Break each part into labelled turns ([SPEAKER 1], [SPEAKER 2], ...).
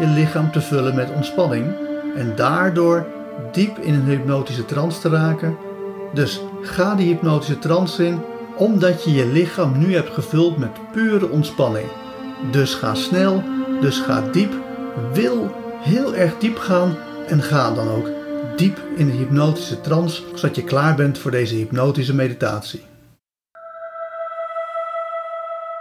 [SPEAKER 1] je lichaam te vullen met ontspanning. En daardoor diep in een hypnotische trance te raken. Dus ga die hypnotische trance in, omdat je je lichaam nu hebt gevuld met pure ontspanning. Dus ga snel, dus ga diep. Wil heel erg diep gaan en ga dan ook diep in de hypnotische trance, zodat je klaar bent voor deze hypnotische meditatie.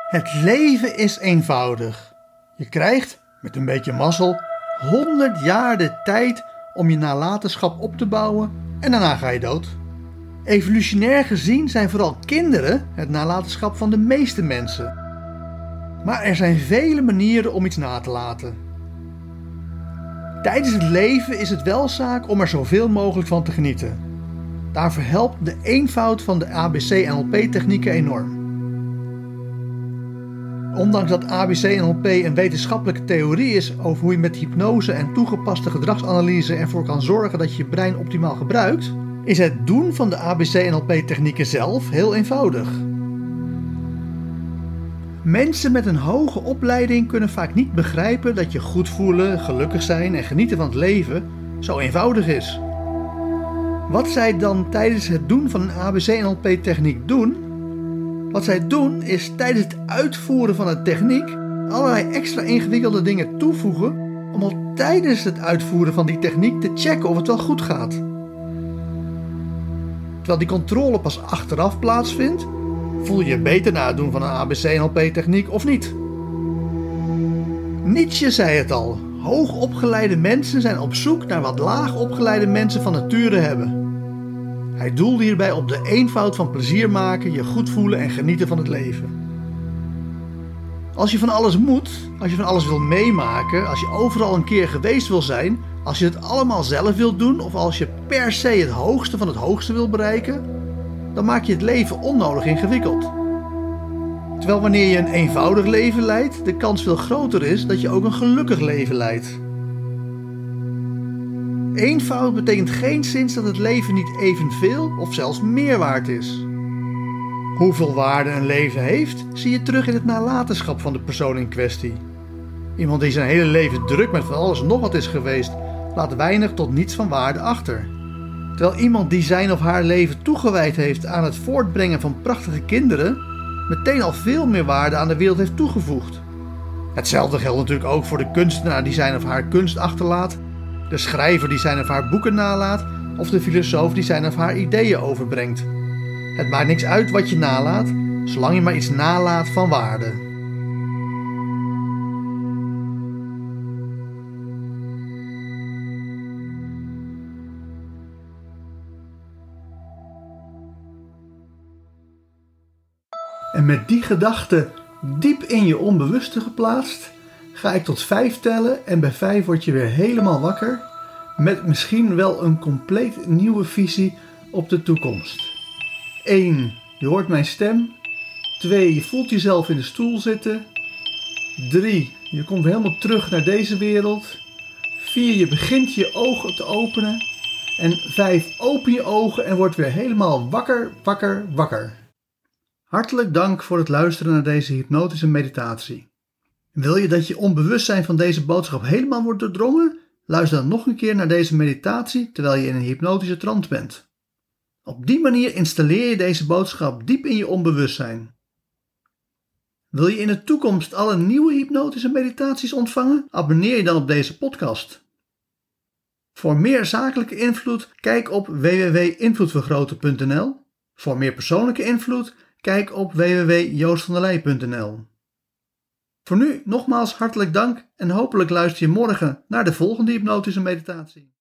[SPEAKER 1] Het leven is eenvoudig. Je krijgt, met een beetje mazzel, 100 jaar de tijd om je nalatenschap op te bouwen en daarna ga je dood. Evolutionair gezien zijn vooral kinderen het nalatenschap van de meeste mensen. Maar er zijn vele manieren om iets na te laten. Tijdens het leven is het wel zaak om er zoveel mogelijk van te genieten. Daarvoor helpt de eenvoud van de ABC-NLP-technieken enorm. Ondanks dat ABC-NLP een wetenschappelijke theorie is over hoe je met hypnose en toegepaste gedragsanalyse ervoor kan zorgen dat je je brein optimaal gebruikt, is het doen van de ABC-NLP-technieken zelf heel eenvoudig. Mensen met een hoge opleiding kunnen vaak niet begrijpen dat je goed voelen, gelukkig zijn en genieten van het leven zo eenvoudig is. Wat zij dan tijdens het doen van een ABC-NLP-techniek doen, wat zij doen is tijdens het uitvoeren van een techniek allerlei extra ingewikkelde dingen toevoegen om al tijdens het uitvoeren van die techniek te checken of het wel goed gaat. Terwijl die controle pas achteraf plaatsvindt, Voel je je beter na het doen van een ABC-NLP-techniek of niet? Nietzsche zei het al: hoogopgeleide mensen zijn op zoek naar wat laagopgeleide mensen van nature hebben. Hij doelde hierbij op de eenvoud van plezier maken, je goed voelen en genieten van het leven. Als je van alles moet, als je van alles wil meemaken, als je overal een keer geweest wil zijn, als je het allemaal zelf wilt doen of als je per se het hoogste van het hoogste wil bereiken, dan maak je het leven onnodig ingewikkeld. Terwijl wanneer je een eenvoudig leven leidt, de kans veel groter is dat je ook een gelukkig leven leidt. Eenvoud betekent geen zins dat het leven niet evenveel of zelfs meer waard is. Hoeveel waarde een leven heeft, zie je terug in het nalatenschap van de persoon in kwestie. Iemand die zijn hele leven druk met van alles nog wat is geweest, laat weinig tot niets van waarde achter. Terwijl iemand die zijn of haar leven toegewijd heeft aan het voortbrengen van prachtige kinderen, meteen al veel meer waarde aan de wereld heeft toegevoegd. Hetzelfde geldt natuurlijk ook voor de kunstenaar die zijn of haar kunst achterlaat, de schrijver die zijn of haar boeken nalaat, of de filosoof die zijn of haar ideeën overbrengt. Het maakt niks uit wat je nalaat, zolang je maar iets nalaat van waarde. En met die gedachte diep in je onbewuste geplaatst, ga ik tot vijf tellen en bij vijf word je weer helemaal wakker met misschien wel een compleet nieuwe visie op de toekomst. 1. Je hoort mijn stem. 2. Je voelt jezelf in de stoel zitten. 3. Je komt helemaal terug naar deze wereld. 4. Je begint je ogen te openen. En 5. Open je ogen en word weer helemaal wakker, wakker, wakker. Hartelijk dank voor het luisteren naar deze hypnotische meditatie. Wil je dat je onbewustzijn van deze boodschap helemaal wordt doordrongen? Luister dan nog een keer naar deze meditatie terwijl je in een hypnotische trance bent. Op die manier installeer je deze boodschap diep in je onbewustzijn. Wil je in de toekomst alle nieuwe hypnotische meditaties ontvangen? Abonneer je dan op deze podcast. Voor meer zakelijke invloed, kijk op www.invloedvergroten.nl. Voor meer persoonlijke invloed, kijk op www.joostvandelij.nl. Voor nu nogmaals hartelijk dank en hopelijk luister je morgen naar de volgende hypnotische meditatie.